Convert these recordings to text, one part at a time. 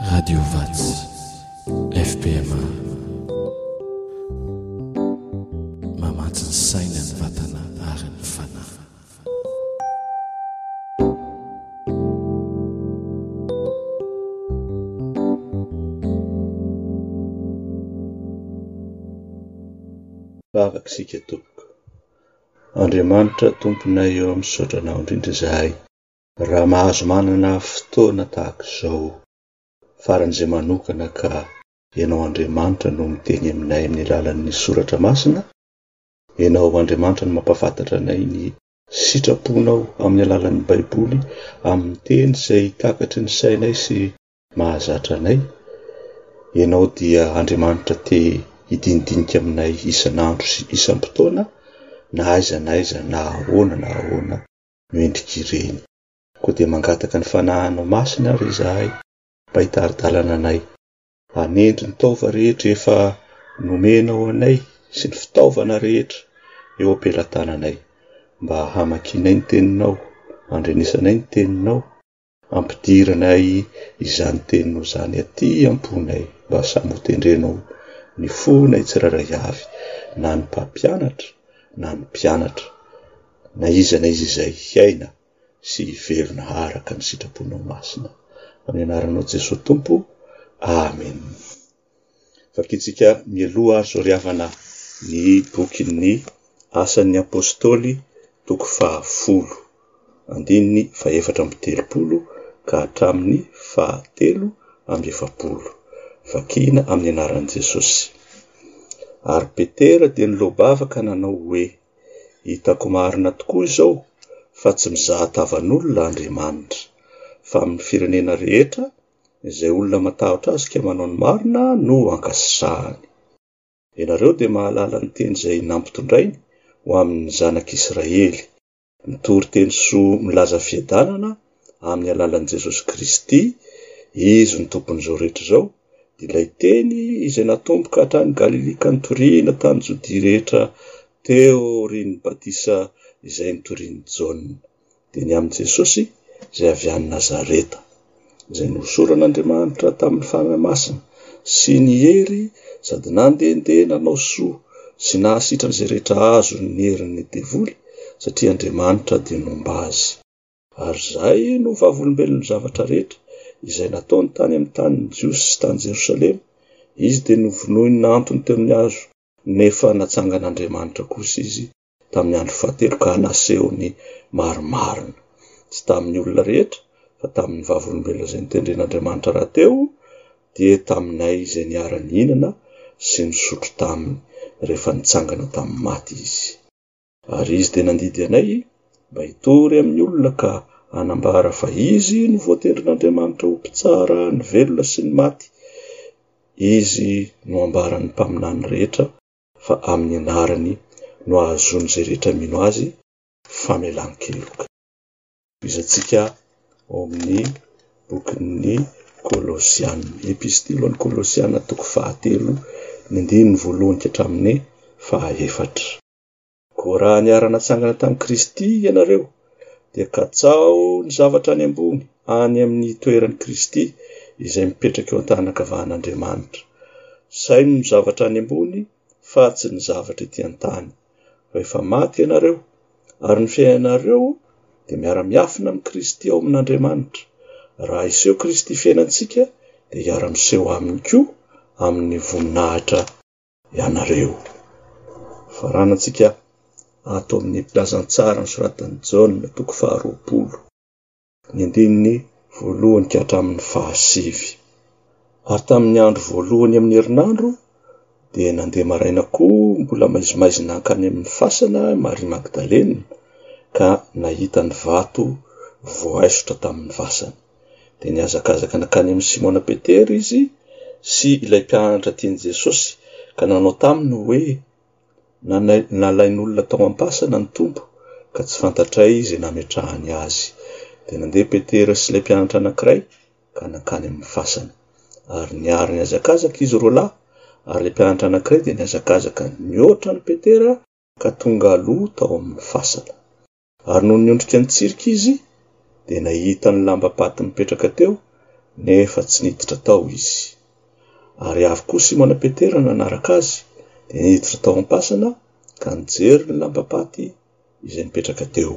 Radio Vats, FPMA. Mamatsy ny saina, ny vatana ary ny fanahy. Vavaka isika tompoko. Andriamanitra Tomponay eo misaotra anao indrindra izahay. Raha mahazo manana fotoana tahaka izao faran'izay manokana ka ianao Andriamanitra no miteny aminay amin'ny alalan'ny soratra masina, ianao Andriamanitra no mampahafantatra anay ny sitraponao amin'ny alalan'ny Baiboly amin'ny teny izay takatry ny sainay sy mahazatra anay, ianao dia Andriamanitra te hidinidinika aminay isan'andro sy isam-potoana na aiza na aiza na ahoana na ahoana. mendrika ireny. Koa dia mangataka ny Fanahinao Masina ary izahay mba hitari-dalana anay. Hanendry ny taova rehetra efa nomenao anay sy ny fitaovana rehetra eo am-pelatananay, mba hamakianay ny Teninao, handrenesanay ny Teninao, Ampidirinay izany teninao izany aty am-ponay, mba samy ho tendrenao ny fonay tsirairay avy, na ny mpampianatra na ny mpianatra, na iza na iza izay hiaina sy hivelona araka ny sitraponao masina. Amin'ny anaranao Jesoa Tompo. Amena. Vakintsika mialoha azo ry havana ny bokin'ny Asan'ny Apostoly, toko fahafolo, andininy fahefatra amby telopolo ka hatramin'ny fahatelo amby efapolo. Vakina amin'ny anaran'i Jesosy. Ary Petera dia niloa-bava ka nanao hoe, Hitako marina tokoa izao fa tsy mizaha tavan'olona Andriamanitra, fa amin'ny firenena rehetra Izay olona matahotra Azy ka manao ny marina no ankasitrahany. Ianareo dia mahalala ny teny izay nampitondrainy ho amin' ny Zanak' Israely. Mitory teny soa milaza fiadanana amin' ny alalan' i Jesosy Kristy, Izy no Tompon' izao rehetra izao, ilay Teny izay natomboka hatrany Galilia ka nitoriana tany Jodia rehetra teorian' ny batisa izay notorian' i Jaona. dia ny amin'i Jesosy izay avy any Nazareta, izay nohosoran'Andriamanitra tamin'ny Fanahy Masina sy ny hery sady nandehandeha nanao soa sy nahasitran' izay rehetra azon' ny herin'ny devoly, satria Andriamanitra dia nomba azy. Ary izay no vavolombelon'ny zavatra rehetra izay nataony tany amin'ny tanin'ny Jiosy sy tany Jerosalema, izy dia novonoiny nahantony teo amin'ny hazo, nefa natsangan'Andriamanitra kosa izy tamin'ny andro fahatelo ka naseho ny marimarina, tsy tamin'ny olona rehetra, fa tamin'ny Vavolombelona izay notendren'Andriamanitra rahateo, dia taminay izay niara-nihinana sy nisotro taminy rehefa nitsangana tamin'ny maty izy. Ary izy dia nandidy anay mba hitory amin'ny olona ka hanambara fa izy no voatendrin'Andriamanitra ho mpitsara ny velona sy ny maty, izy no ambaran'ny mpaminany rehetra, fa amin'ny anarany no ahazoan'izay rehetra mino azy famelan-keloka. Tohizantsika ao amin'ny bokin'ny Kolosiana, Epistily ho an'ny Kolosiana, toko fahatelo, ny andininy voalohany ka hatramin'ny fahaefatra. Koa raha niara-natsangana tamin'i Kristy ianareo, dia katsaho ny zavatra any ambony, any amin'ny toeran'i Kristy, izay mipetraka eo an-tanankavan'Andriamanitra. Saino ny zavatra any ambony, fa tsy ny zavatra ety an-tany. Fa efa maty ianareo, ary ny fiainanareo dia miara-miafina amin'i Kristy ao amin'Andriamanitra. Raha hiseho Kristy fiainantsika, dia hiara-miseho aminy koa amin'ny voninahitra. ianareo. Faranantsika ato amin'ny filazantsara nosoratan'i Jaona, toko faharoapolo, ny andininy voalohany ka hatramin'ny fahasivy. Ary tamin'ny andro voalohany amin'ny herinandro, dia nandeha maraina koa mbola maizimaizina hankany amin'ny fasana i Maria Magdalena, ka nahita ny vato voaisotra tamin'ny fasana. Dia nihazakazaka nankany amin'i Simona Petera izy sy ilay mpianatra tian'i Jesosy, ka nanao taminy hoe, Nalain'olona tao am-pasana ny Tompo, ka tsy fantatray izay nametrahany azy. Dia nandeha Petera sy ilay mpianatra anankiray ka nankany amin'ny fasana. Ary niaro nihazakazaka izy roa lahy, ary ilay mpianatra anankiray dia nihazakazaka nihoatra an'i Petera ka tonga aloha tao amin'ny fasana. Ary nony niondrika nitsirika izy, dia nahita ny lambam-paty mipetraka teo, nefa tsy niditra tao izy. Ary avy koa Simona Petera nanaraka azy, dia niditra tao am-pasana ka nijery ny lambam-paty izay nipetraka teo.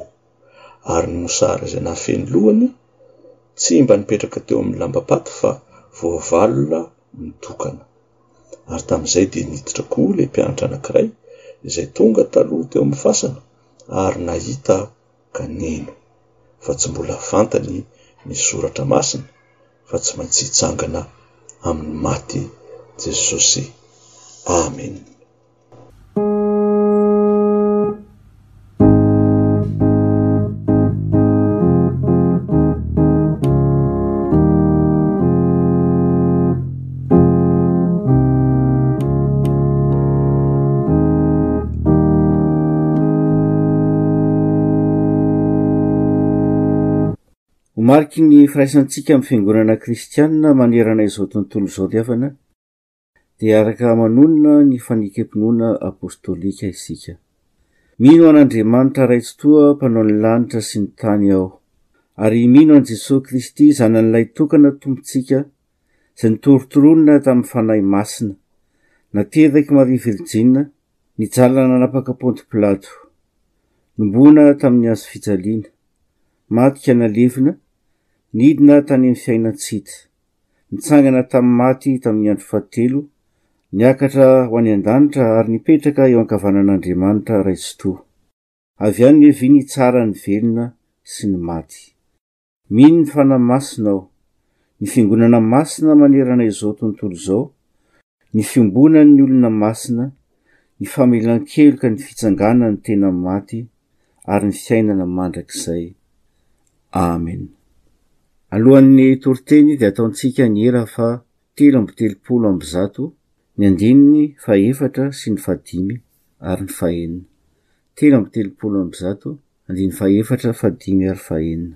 Ary ny mosary izay nahafehy ny lohany, tsy mba nipetraka teo amin'ny lambam-paty fa voavalona mitokana. ary tamin'izay dia niditra koa ilay mpianatra anankiray izay tonga taloha teo amin'ny fasana ary nahita ka nino fa tsy mbola fantany ny soratra masina fa tsy maintsy hitsangana amin'ny maty Jesosy. Amen. mariky ny firaisantsika amin'ny fiangonana kristianina manerana izao tontolo izao diavana dia araka aman'olona ny fanekempinoana apostolika isika. Mino an'Andriamanitra Ray Tsitoha mpanao ny lanitra sy ny tany aho, ary mino an'i Jesoa Kristy Zanan'ilay tokana Tompontsika izay nitorontoronina tamin'ny Fanahy Masina, naterak'i Maria Virjina, nijalina nanapaka Ponto Pilato, nomboana tamin'ny hazo fijaliana, maty ka nalevina, nidina tany amin'ny fiainan-tsita. nitsangana tamin'ny maty tamin'ny andro fahatelo, niakatra ho any an-danitra ary nipetraka eo ankavanan'Andriamanitra Ray Tsitoha. Avy any ny vy nitsara ny velona sy ny maty. Mino ny Fanahy Masina aho, ny Fiangonana Masina manerana izao tontolo izao, ny fiombonan'ny olona masina, ny famelan-keloka ny fitsanganan'ny tena maty, ary ny fiainana mandrakizay. Amen. Alohan'ny toriteny dia ataontsika ny hira fa telo amby telopolo amby zato ny andininy fahefatra sy ny fadimy ary ny fahenina. Telo amby telopolo amby zato andininy fahefatra fadimy ary fahenina.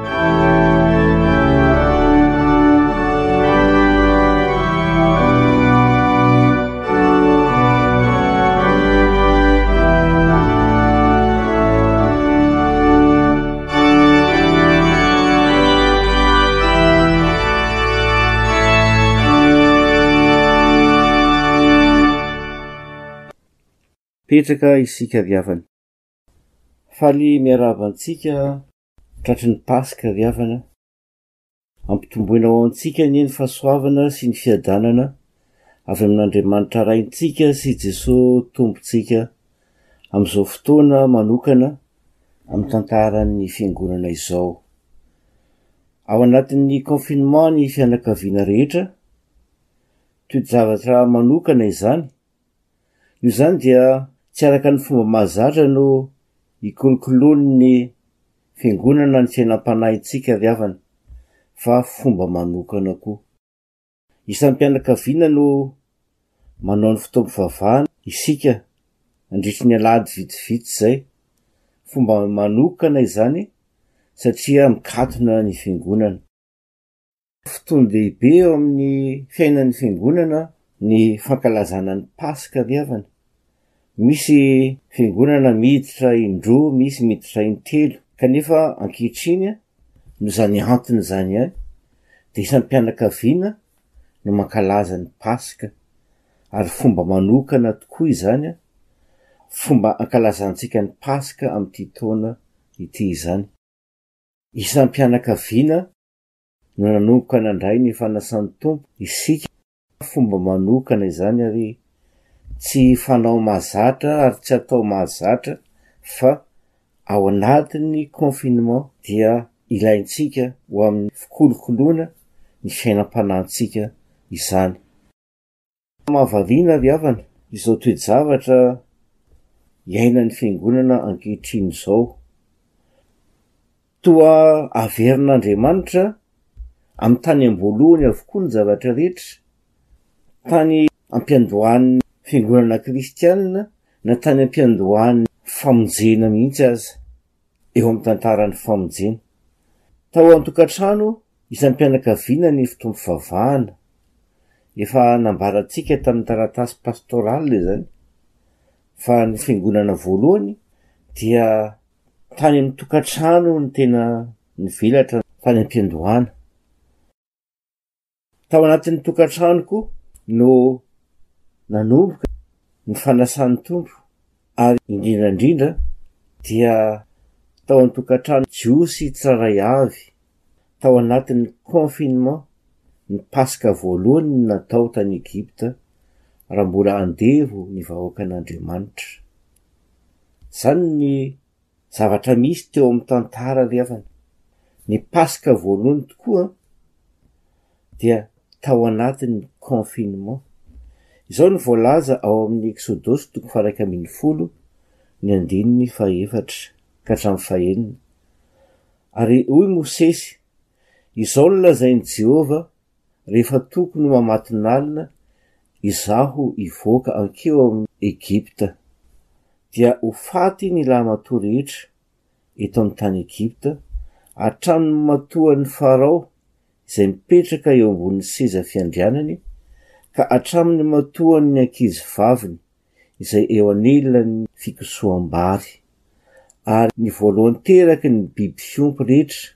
Petraka isika ry havana. Faly miarahaba antsika Tratry ny Paska ry havana a! Ampitomboina ho antsika anie ny fahasoavana sy ny fiadanana avy amin'Andriamanitra Raintsika sy Jesoa Tompontsika amin'izao fotoana manokana amin'ny tantaran'ny Fiangonana izao. Ao anatin'ny confinement ny fianakaviana rehetra, todi-javatra manokana izany, Noho izany dia tsy araka ny fomba mahazatra no ikolokoloan'ny Fiangonana ny fiainam-panahintsika ry havana, fa fomba manokana koa. Isam-pianakaviana no manao ny fotoam-pivavahana isika nandritry ny alahady vitsivitsy izay. Fomba manokana izany satria mikatona ny Fiangonana. Fotoan-dehibe eo amin'ny fiainan'ny Fiangonana ny fankalazana ny Paska ry havana. Misy Fiangonana miditra in-droa, misy miditra in-telo, kanefa ankehitriny, noho izany antony izany ihany, dia isam-pianakaviana no mankalaza ny Paska, ary fomba manokana tokoa izany, fomba hankalazantsika ny Paska amin'ity taona ity izany. Isam-pianakaviana no nanomboka nandray ny fanasan'ny Tompo isika, fomba manokana izany ary tsy fanao mahazatra ary tsy atao mahazatra fa ao anatin'ny confinement dia ilaintsika ho amin'ny fikolokoloana ny fiainam-panantsika izany. Mahavariana ry havana izao toe-javatra iainan'ny fiangonana ankehitriny izao. Toa averin'Andriamanitra amin'ny tany am-boalohany avokoa ny zavatra rehetra, tany am-piandohan'ny fiangonana kristianina na tany am-piandohan'ny famonjena mihitsy aza. eo amin'ny tantaran'ny famonjena. Tao an-tokantrano isan'ny mpianakaviana ny fotoam-pivavahana. Efa nambarantsika tamin'ny taratasy pastoral izany fa ny fiangonana voalohany dia tany amin'ny tokantrano no tena nivelatra tany am-piandohana. Tao anatin'ny tokantranoko no nanomboka ny fanasan'ny Tompo ary indrindra indrindra dia tao an-tokantrano jiosy tsirairay avy tao anatin'ny confinement ny Paska voalohany natao tany Egypta raha mbola andevo ny vahoakan'Andriamanitra. Izany ny Zavatra misy teo amin'ny tantara alefany. Ny Paska voalohany tokoa dia tao anatin'ny confinement. Izao no voalaza ao amin'ny Eksodosy toko faha-iraika ambin'ny folo ny andininy faha-efatra ka hatramin'ny fahenina. Ary hoy Mosesy, Izao no lazain'i Jehovah Rehefa tokony ho amatin'alina izaho hivoaka hankeo amin'i Egypta, dia ho faty ny lahimatoa rehetra eto amin'ny tany Egypta, hatramin'ny matoan'i Farao izay mipetraka eo ambonin'ny seza fiandrianany, ka hatramin'ny matoan'ny ankizivaviny izay eo anilan'ny fikosoham-bary, ary ny voalohan-teraky ny biby fiompy rehetra,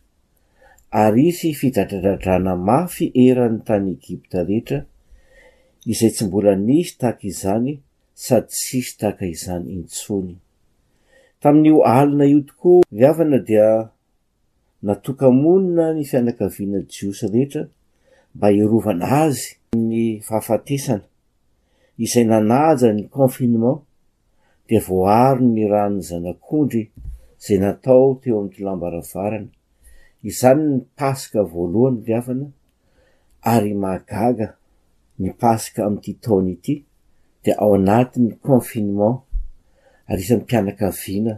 ary hisy fidradradradrana mafy eran'ny tany Egypta rehetra, izay tsy mbola nisy tahaka izany sady tsy hisy tahaka izany intsony. Tamin'io alina io tokoa, ny havana dia natoka-monina ny fianakaviana jiosy rehetra mba hiarovana azy amin'ny fahafatesana, izay nanaja ny confinement dia voaaro ny ran'ny zanak'ondry izay natao teo amin'ny tolam-baravarana. Izany ny Paska voalohany ry havana ary mahagaga ny Paska amin'ity taona ity dia ao anatin'ny confinement ary isan'ny mpianakaviana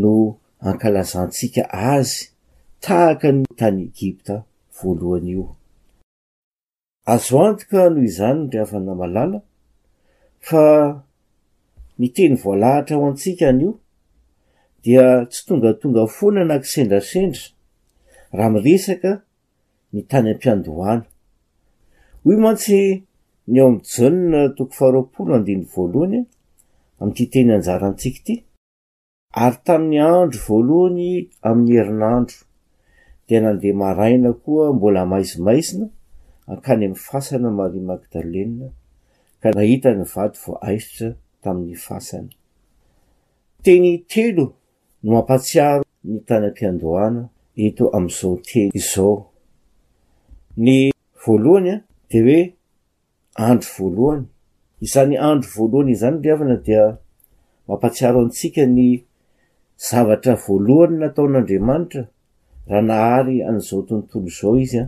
no ankalazantsika azy tahaka ny tany Egypta voalohany io. Azo antoka noho izany, ry havana malala, fa ny teny voalahatra ho antsika anio dia tsy tongatonga foana na kisendrasendra raha miresaka ny tany am-piandohana. Hoy mantsy ny ao amin'ny Jaona toko faharoapolo andininy voalohany amin'ity teny anjarantsika ity, Ary tamin'ny andro voalohany amin'ny herinandro, dia nandeha maraina koa mbola maizimaizina hankany amin'ny fasana Maria Magdalena, ka nahita ny vato voaaisotra tamin'ny fasana. Teny telo no mampatsiaro ny tany am-piandohana eto amin'izao teny izao. Ny voalohany dia hoe andro voalohany. Izany andro voalohany izany ry havana dia mampatsiaro antsika ny zavatra voalohany nataon'Andriamanitra raha nahary an'izao tontolo izao izy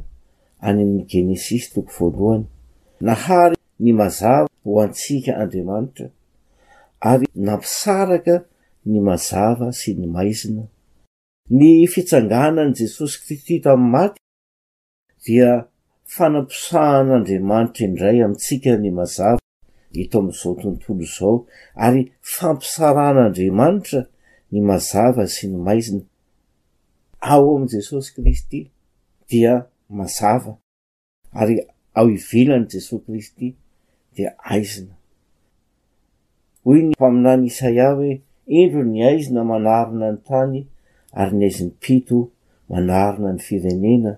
any amin'ny Genesisy toko voalohany. Nahary ny mazava ho antsika Andriamanitra ary nampisaraka ny mazava sy ny maizina. Ny fitsanganan'i Jesosy Kristy tamin'ny maty dia fanamposahan'Andriamanitra indray amintsika ny mazava eto amin'izao tontolo izao ary fampisarahan'Andriamanitra ny mazava sy ny maizina ao amin'i Jesosy Kristy dia mazava ary ao ivelan'i Jesosy Kristy dia aizina. Hoy ny mpaminany Isaia hoe, Indro ny haizina manarona ny tany ary ny haizim-pito manarona ny firenena,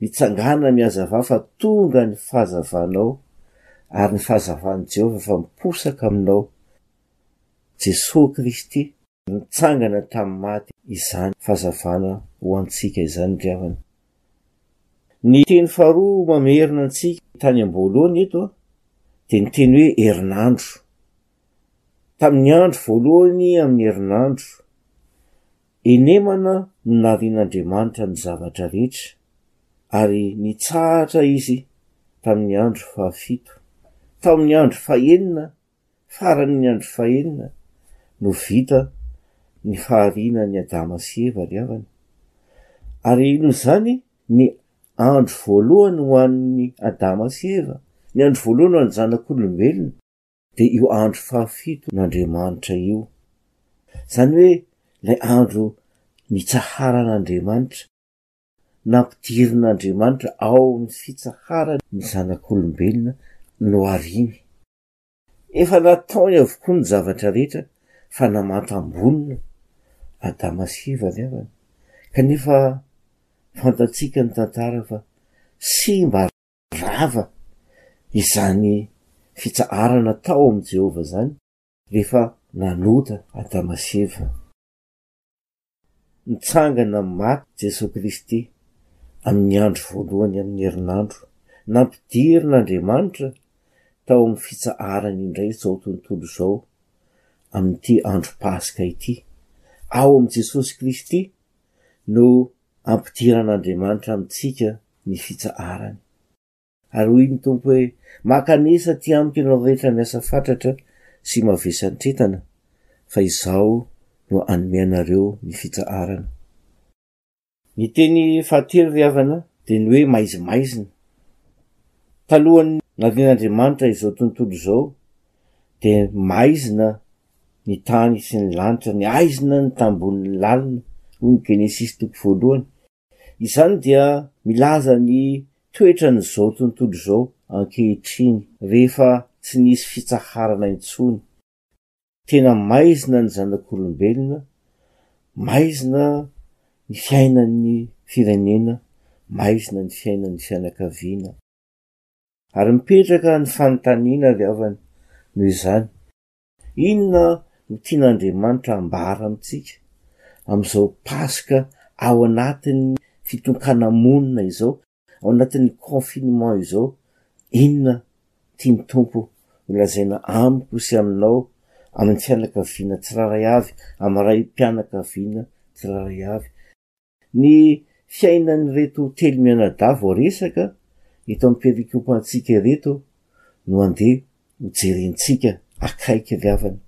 mitsangàna mihazavà fa tonga ny fahazavanao, ary ny fahazavan'i Jehovah efa miposaka aminao, Jesoa Kristy. Nitsangana tamin'ny maty izany fahazavana ho antsika izany ry havana. Ny teny faharoa mamerina antsika tany am-boalohany eto dia ny teny hoe herinandro. Tamin'ny andro voalohany amin'ny herinandro, enemana no narian'Andriamanitra ny zavatra rehetra ary nitsahatra izy tamin'ny andro fahafito. Tamin'ny andro fahenina Farany ny andro fahenina no vita ny faharianan'i Adama sy Eva ry havana. Ary noho izany ny andro voalohany ho an'i Adama sy Eva, ny andro voalohany ho an'ny zanak'olombelona dia io andro fahafiton'Andriamanitra io. Izany hoe ilay andro nitsaharan'Andriamanitra, nampidirin'Andriamanitra ao amin'ny fitsaharany ny zanak'olombelona nohariany. Efa nataony avokoa ny zavatra rehetra fa namantam-bonona Adama sy Eva ny havany, kanefa fantatsika ny tantara fa simba rava izany fitsaharana tao amin'i Jehovah izany rehefa nanota Adama sy Eva. Nitsangana maty Jesoa Kristy amin'ny andro voalohany amin'ny herinandro, nampidirin' Andriamanitra tao amin'ny fitsaharany indray izao tontolo izao amin'ity andro Paska ity. Ao amin'i Jesosy Kristy no ampidiran' Andriamanitra amintsika ny fitsaharany. Ary hoy ny Tompo hoe, Maka an'isa aty amiko ianao rehetra miasa fatratra sy mavesan-tretana, fa Izaho no hanome anareo ny fitsaharana. Ny teny fahatelo ry havana dia ny hoe maizimaizina. Talohan'ny narian'Andriamanitra izao tontolo izao dia maizina ny tany sy ny lanitra, niaizina ny tambohon'ny lalina, hoy ny Genesisy toko voalohany. Izany dia milaza ny toetran'izao tontolo izao ankehitriny rehefa tsy nisy fitsaharana intsony. Tena maizina ny zanak'olombelona, maizina ny fiainan'ny firenena, maizina ny fiainan'ny fianakaviana. Ary mipetraka ny fanontaniana avy avany noho izany. Inona no tian'Andriamanitra ambara amintsika amin'izao Paska ao anatin'ny fitonkana-monina izao, ao anatin'ny confinement izao? Inona tian'ny Tompo holazaina amiko sy aminao, amin'ny fianakaviana tsirairay avy, amin'ny raim-pianakaviana tsirairay avy? Ny fiainan'ireto telo mianadahy voaresaka eto amin'ny perikopantsika ireto no andeha hojerentsika akaiky ry havana.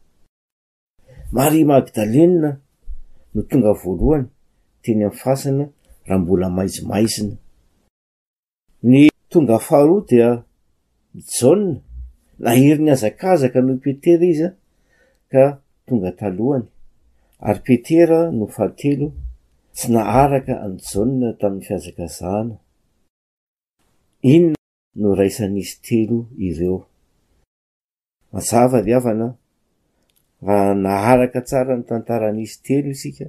Maria Magdalena no tonga voalohany teny amin'ny fasana raha mbola maizimaizina. Ny tonga faharoa dia Jaona, naherin'ny hazakazaka noho i Petera izy ka tonga talohany, ary Petera no fahatelo tsy naharaka an'i Jaona tamin'ny fihazakazahana. Inona no raisan'izy telo ireo? Mazava ry havana, raha naharaka tsara ny tantaran'izy telo isika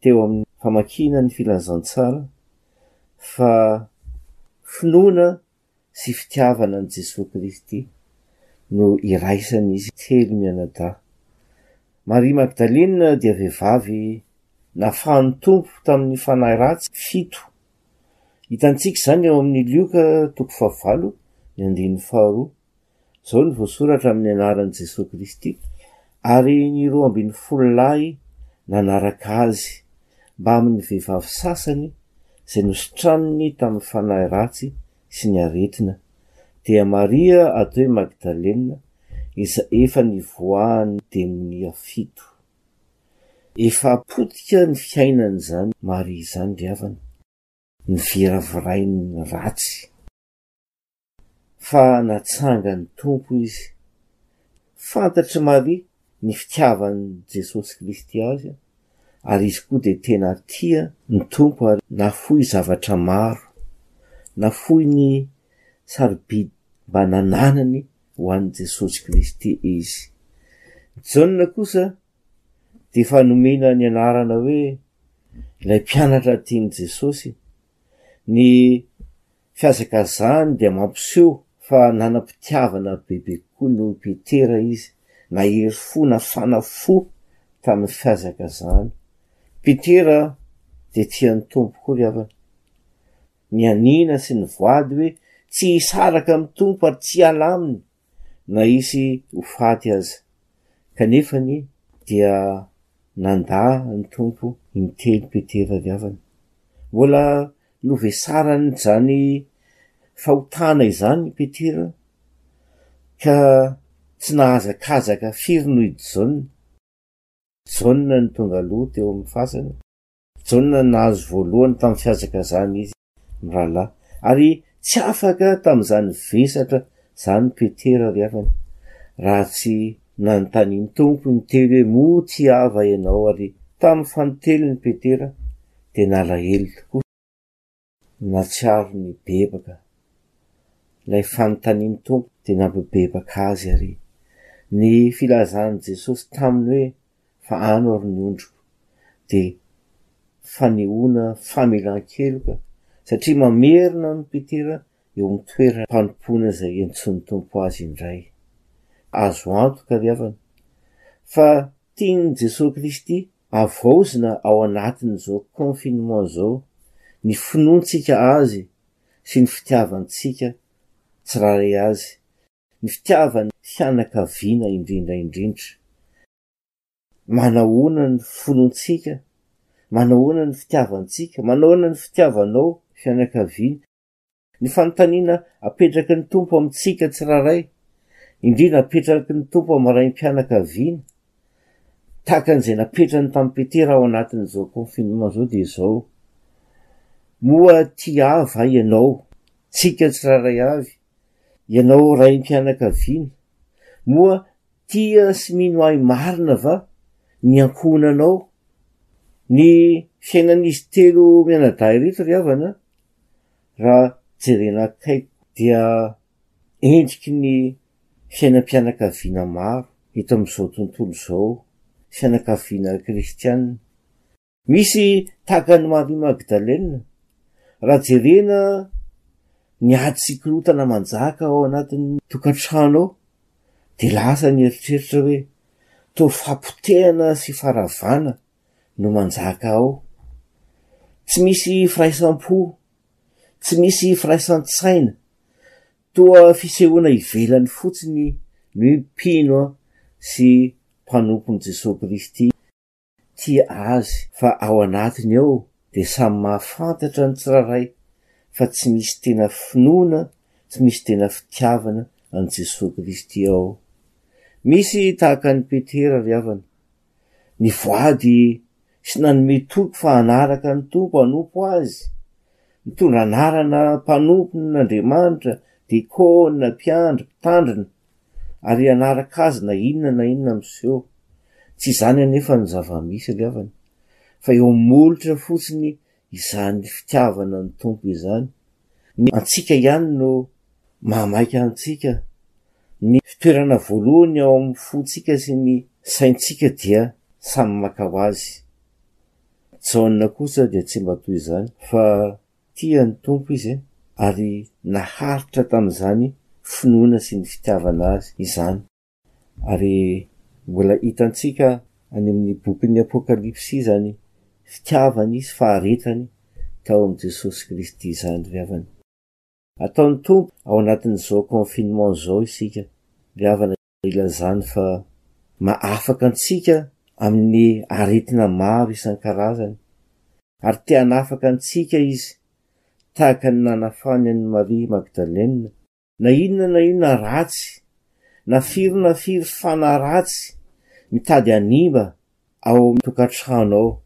teo amin'ny famakiana ny Filazantsara, fa finoana sy fitiavana an'i Jesoa Kristy no iraisan'izy telo mianadahy. Maria Magdalena dia vehivavy nafahan'ny Tompo tamin'ny fanahy ratsy fito Hitantsika izany ao amin'ny Lioka toko fahavalo, ny andininy faharoa. Izao no voasoratra amin'ny anaran'i Jesoa Kristy, Ary ny roa ambin'ny folo lahy nanaraka Azy, mbamin'ny vehivavy sasany izay nositraniny tamin'ny fanahy ratsy sy ny aretina, dia Maria atao hoe Magdalena, izay efa nivoahan'ny demonia fito. Efa potika ny fiainany izany Maria izany ry havana, noviravirainy ratsy fa natsangan'ny Tompo izy. Fantatr'i Maria ny fitiavan'i Jesosy Kristy azy ary izy koa dia tena tia ny Tompo ary nafoy zavatra maro, nafoy ny sarobidy mba nananany ho an'i Jesosy Kristy izy. Jaona kosa dia efa nomena ny anarana hoe ilay mpianatra tian'i Jesosy. Ny fihazakazahany dia mampiseho fa nanam-pitiavana bebe kokoa noho i Petera izy, nahery fo, nafana fo tamin'ny fihazakazahany. Petera dia tia ny Tompo koa ry havana. Nianiana sy nivoady hoe tsy hisaraka amin'ny Tompo ary tsy hiala Aminy na hisy ho faty aza. Kanefa anie dia nandà ny Tompo intelo Petera ry havana. Mbola novesaran'izany fahotana izany i Petera ka tsy nahazakazaka firy noho i Jaona. Jaona no tonga aloha teo amin'ny fasana. Jaona nahazo voalohany tamin'ny fihazakazahana izy, ny rahalahy, ary tsy afaka tamin'izany vesatra izany Petera ry havana, raha tsy nanontanian'ny Tompo ny teny hoe moa tsy hava ianao ary tamin'ny fanintelony Petera dia nalahelo tokoa. Nahatsiaro ny bebaka. Ilay fanontanian'ny Tompo dia nampibebaka azy àry. Ny filazan'i Jesosy taminy hoe, Fa ano àry ny ondriko, dia fanehoana famelan-keloka, satria mamerina an'i Petera eo amin'ny toeram-panompoana izay iantsoan'ny Tompo azy indray. Azo antoka, ry havana, fa tian'i Jesosy Kristy Havaozina ao anatin'izao confinement izao ny finoantsika Azy sy ny fitiavantsika tsirairay Azy, ny fitiavan'ny fianakaviana indrindra indrindra. Manahoana ny finoantsika? Manahoana ny fitiavantsika? Manahoana ny fitiavanao fianakaviana? Ny fanontaniana apetraky ny Tompo amintsika tsirairay, indrindra apetraky ny Tompo amin'ny raim-pianakaviana, tahaka an'izay napetrany tamin'i Petera ao anatin'izao confinement izao dia izao, moa tia ahy va ianao? Tsika tsirairay avy, ianao raim-pianakaviana, moa tia sy mino ahy marina va ny ankohonanao? Ny fiainan'izy telo mianadahy ireto ry havana, raha jerena akaiky dia endriky ny fiainam-pianakaviana maro eto amin'izao tontolo izao, fianakaviana kristiana. Misy tahaka an'i Maria Magdalena, raha jerena ny ady sy korontana manjaka ao anatin'ny tokantrano ao dia lasa ny eritreritra hoe toa fahapotehana sy faharavana no manjaka ao. Tsy misy firaisam-po, tsy misy firaisan-tsaina, toa fisehoana ivelany fotsiny ny hoe mpino sy mpanompon'i Jesoa Kristy, tia Azy, fa ao anatiny ao dia samy mahafantatra ny tsirairay fa tsy misy tena finoana, tsy misy tena fitiavana an'i Jesoa Kristy ao. Misy tahaka an'i Petera ry havana. ny voady sy nanome toky fa hanaraka ny Tompo hanompo Azy, nitondra anarana mpanompon' Andriamanitra, dekôna, mpiandry, mpitandrina, ary hanaraka Azy na inona na inona miseho. Tsy izany anefa no zava-misy, ry havana, fa eo amin'ny molotra fotsiny Izany fitiavana ny Tompo izany. Ny antsika ihany no mahamaika antsika. Ny fitoerana voalohany ao amin'ny fontsika sy ny saintsika dia samy maka ho azy. Jaona kosa dia tsy mba toy izany fa tia ny Tompo izy ary naharitra tamin'izany finoana sy ny fitiavana Azy izany. Ary mbola hitantsika any amin'ny bokin'ny Apokalypsy izany fitiavany sy faharetany tao amin'i Jesosy Kristy izany ry havana. Ataon'ny Tompo ao anatin'izao confinement izao isika ry havana ilazany fa mahafaka antsika amin'ny aretina maro isan-karazany ary te hanafaka antsika Izy tahaka ny nanafany an'i Maria Magdalena Na inona na inona ratsy, na firy na firy fanahy ratsy mitady hanimba ao amin'ny tokantrano ao,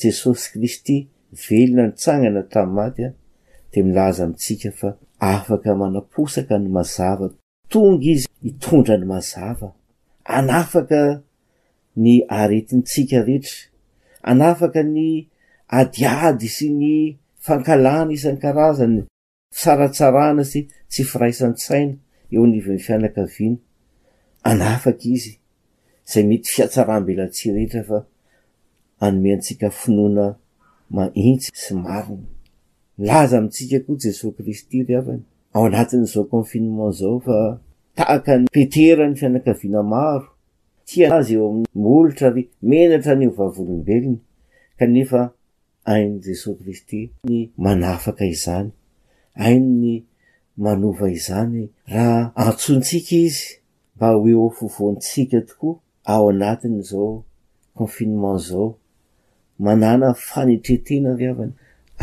Jesosy Kristy velona nitsangana tamin'ny maty dia milaza amintsika fa afaka manaposaka ny mazava, tonga Izy hitondra ny mazava, hanafaka ny aretintsika rehetra, hanafaka ny adiady sy ny fankahalana isan-karazany. tsaratsarana sy tsy firaisan-tsaina eo anivon'ny fianakaviana, anafaka izy izay mety fiatsaram-belatsihy rehetra fa hanome antsika finoana mahintsy sy marina. Milaza amintsika koa Jesoa Kristy ry havana, ao anatin'izao confinement izao fa tahaka an'i Petera ny fianakaviana maro, tia azy eo amin'ny molotra ary menatra ny ho vavolombelony, kanefa Hain'i Jesoa Kristy ny manafaka izany, hainy ny manova izany raha antsointsika Izy mba ho eo afovoantsika tokoa ao anatin'izao confinement izao. Manàna fanetretena ry havana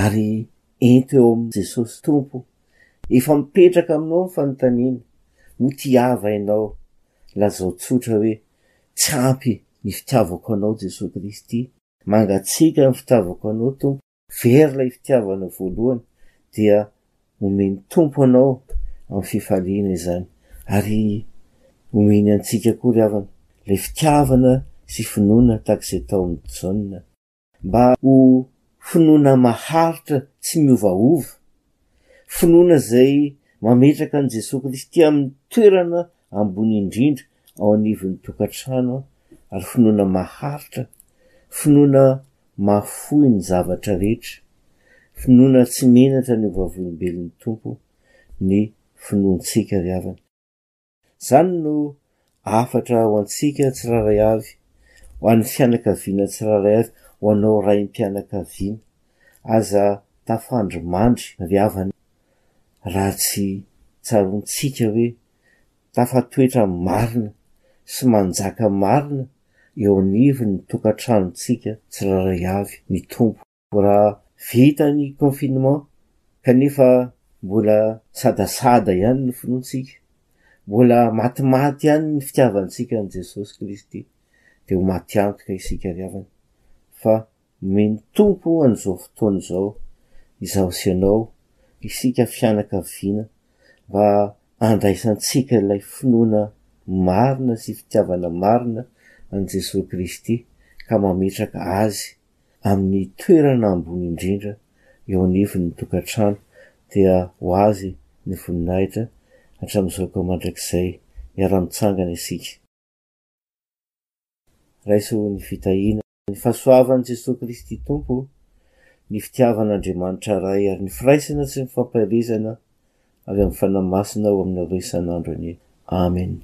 ary ento eo amin'i Jesosy Tompo. Efa mipetraka aminao ny fanontaniana, ho tiava ianao. Lazao tsotra hoe, Tsy ampy ny fitiavako anao Jesoa Kristy. Mangatsiaka ny fitiavako anao Tompo very ilay fitiavana voalohany dia omen'ny Tompo anao amin'ny fifaliana izany ary omeny antsika koa ry havana ilay fitiavana sy finoana tahaka izay tao amin'i Jaona mba ho finoana maharitra tsy miovaova, finoana izay mametraka an'i Jesoa Kristy amin'ny toerana ambony indrindra ao anivon'ny tokantrano ary finoana maharitra, finoana mahafoy ny zavatra rehetra, finoana tsy menatra ny ho vavolombelon'ny Tompo ny finoantsika ry havana. Izany no hafatra ho antsika tsirairay avy, ho an'ny fianakaviana tsirairay avy, ho anao raim-pianakaviana. Aza tafandrimandry ry havana raha tsy tsaroantsika hoe tafatoetra marina sy manjaka marina eo anivon'ny tokantranontsika tsirairay avy ny Tompo. Raha vita ny confinement kanefa mbola sadasada ihany ny finoantsika, mbola matimaty ihany ny fitiavantsika an'i Jesosy Kristy, dia ho matiantoka isika ry havana fa Nomen' ny Tompo an' izao fotoana izao izaho sy ianao, isika fianakaviana, mba handraisantsika ilay finoana marina sy fitiavana marina an'i Jesoa Kristy ka mametraka Azy amin'ny toerana ambony indrindra eo anivon'ny tokantrano, dia ho Azy ny voninahitra hatramin'izao ka mandrakizay. Miara-mitsangana isika. Raiso ny fitahiana. Ny fahasoavan'i Jesoa Kristy Tompo, ny fitiavan'Andriamanitra Ray ary ny firaisana sy ny fampaherezana avy amin'ny Fanahy Masina ho aminareo isan'andro anie. Amen.